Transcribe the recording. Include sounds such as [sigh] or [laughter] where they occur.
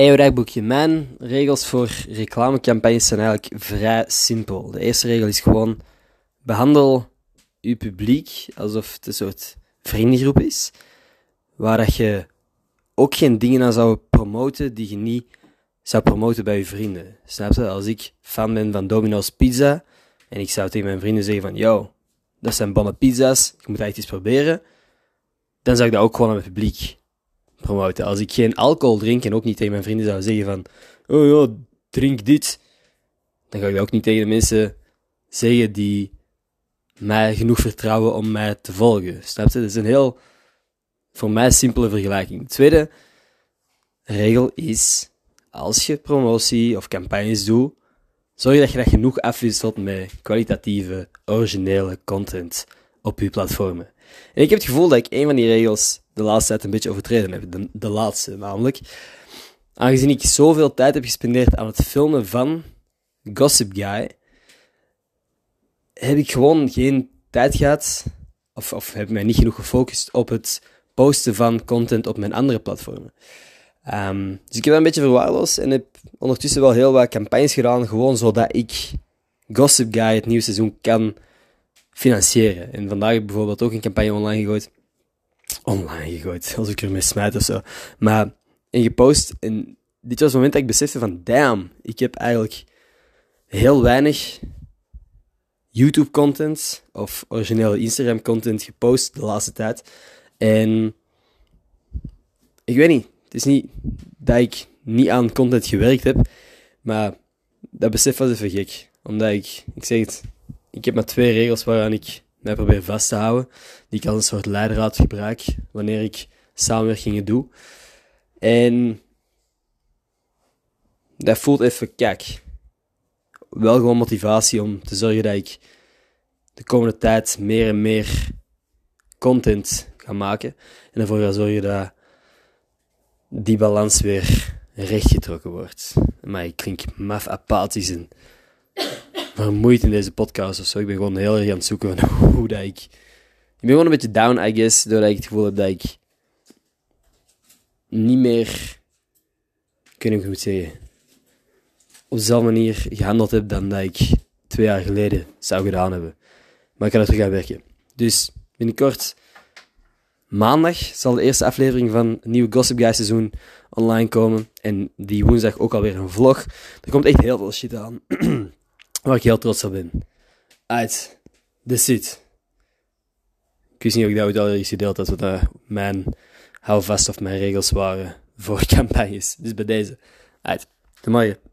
Hey, dagboekje. Mijn regels voor reclamecampagnes zijn eigenlijk vrij simpel. De eerste regel is gewoon: behandel je publiek alsof het een soort vriendengroep is, waar dat je ook geen dingen aan zou promoten die je niet zou promoten bij je vrienden. Snap je? Als ik fan ben van Domino's Pizza en ik zou tegen mijn vrienden zeggen van, yo, dat zijn bommen pizza's, ik moet echt eens proberen, dan zou ik dat ook gewoon aan mijn publiek promoten. Als ik geen alcohol drink en ook niet tegen mijn vrienden zou zeggen van, oh ja, drink dit, dan ga ik dat ook niet tegen de mensen zeggen die mij genoeg vertrouwen om mij te volgen. Snap je? Dat is een heel, voor mij, simpele vergelijking. De tweede regel is, als je promotie of campagnes doet, zorg dat je dat genoeg afwisselt met kwalitatieve, originele content op je platformen. En ik heb het gevoel dat ik een van die regels de laatste tijd een beetje overtreden heb. De, laatste namelijk. Aangezien ik zoveel tijd heb gespendeerd aan het filmen van Gossip Guy, heb ik gewoon geen tijd gehad, of, heb mij niet genoeg gefocust op het posten van content op mijn andere platformen. Um, dus ik heb dat een beetje verwaarloosd en heb ondertussen wel heel wat campagnes gedaan, gewoon zodat ik Gossip Guy het nieuwe seizoen kan financieren. En vandaag heb ik bijvoorbeeld ook een campagne online gegooid. Online gegooid, als ik ermee smijt of zo. Maar in gepost. En dit was het moment dat ik besefte van, damn, ik heb eigenlijk heel weinig YouTube-content of originele Instagram-content gepost de laatste tijd. En ik weet niet, het is niet dat ik niet aan content gewerkt heb, maar dat besef was even gek. Omdat ik, ik zeg het, ik heb maar twee regels waaraan ik mij probeer vast te houden, die ik als een soort leidraad gebruik wanneer ik samenwerkingen doe. En dat voelt even kijk. Wel gewoon motivatie om te zorgen dat ik de komende tijd meer en meer content ga maken. En ervoor ga zorgen dat die balans weer rechtgetrokken wordt. Maar ik klink maf apathisch en vermoeid in deze podcast of zo. Ik ben gewoon heel erg aan het zoeken van [laughs] hoe dat ik... Ik ben gewoon een beetje down, I guess, doordat ik het gevoel heb dat ik niet meer... Kun ik goed zeggen? Op dezelfde manier gehandeld heb dan dat ik twee jaar geleden zou gedaan hebben. Maar ik kan er terug aan werken. Dus binnenkort, maandag, zal de eerste aflevering van het nieuwe Gossip Guy seizoen online komen. En die woensdag ook alweer een vlog. Er komt echt heel veel shit aan. [clears throat] waar ik heel trots op ben. Uit. de zit. Ik wist niet of ik dat ooit al gedeeld had, wat uh, mijn houvast of mijn regels waren voor [laughs] campagnes. Dus bij deze. Uit. Tot morgen.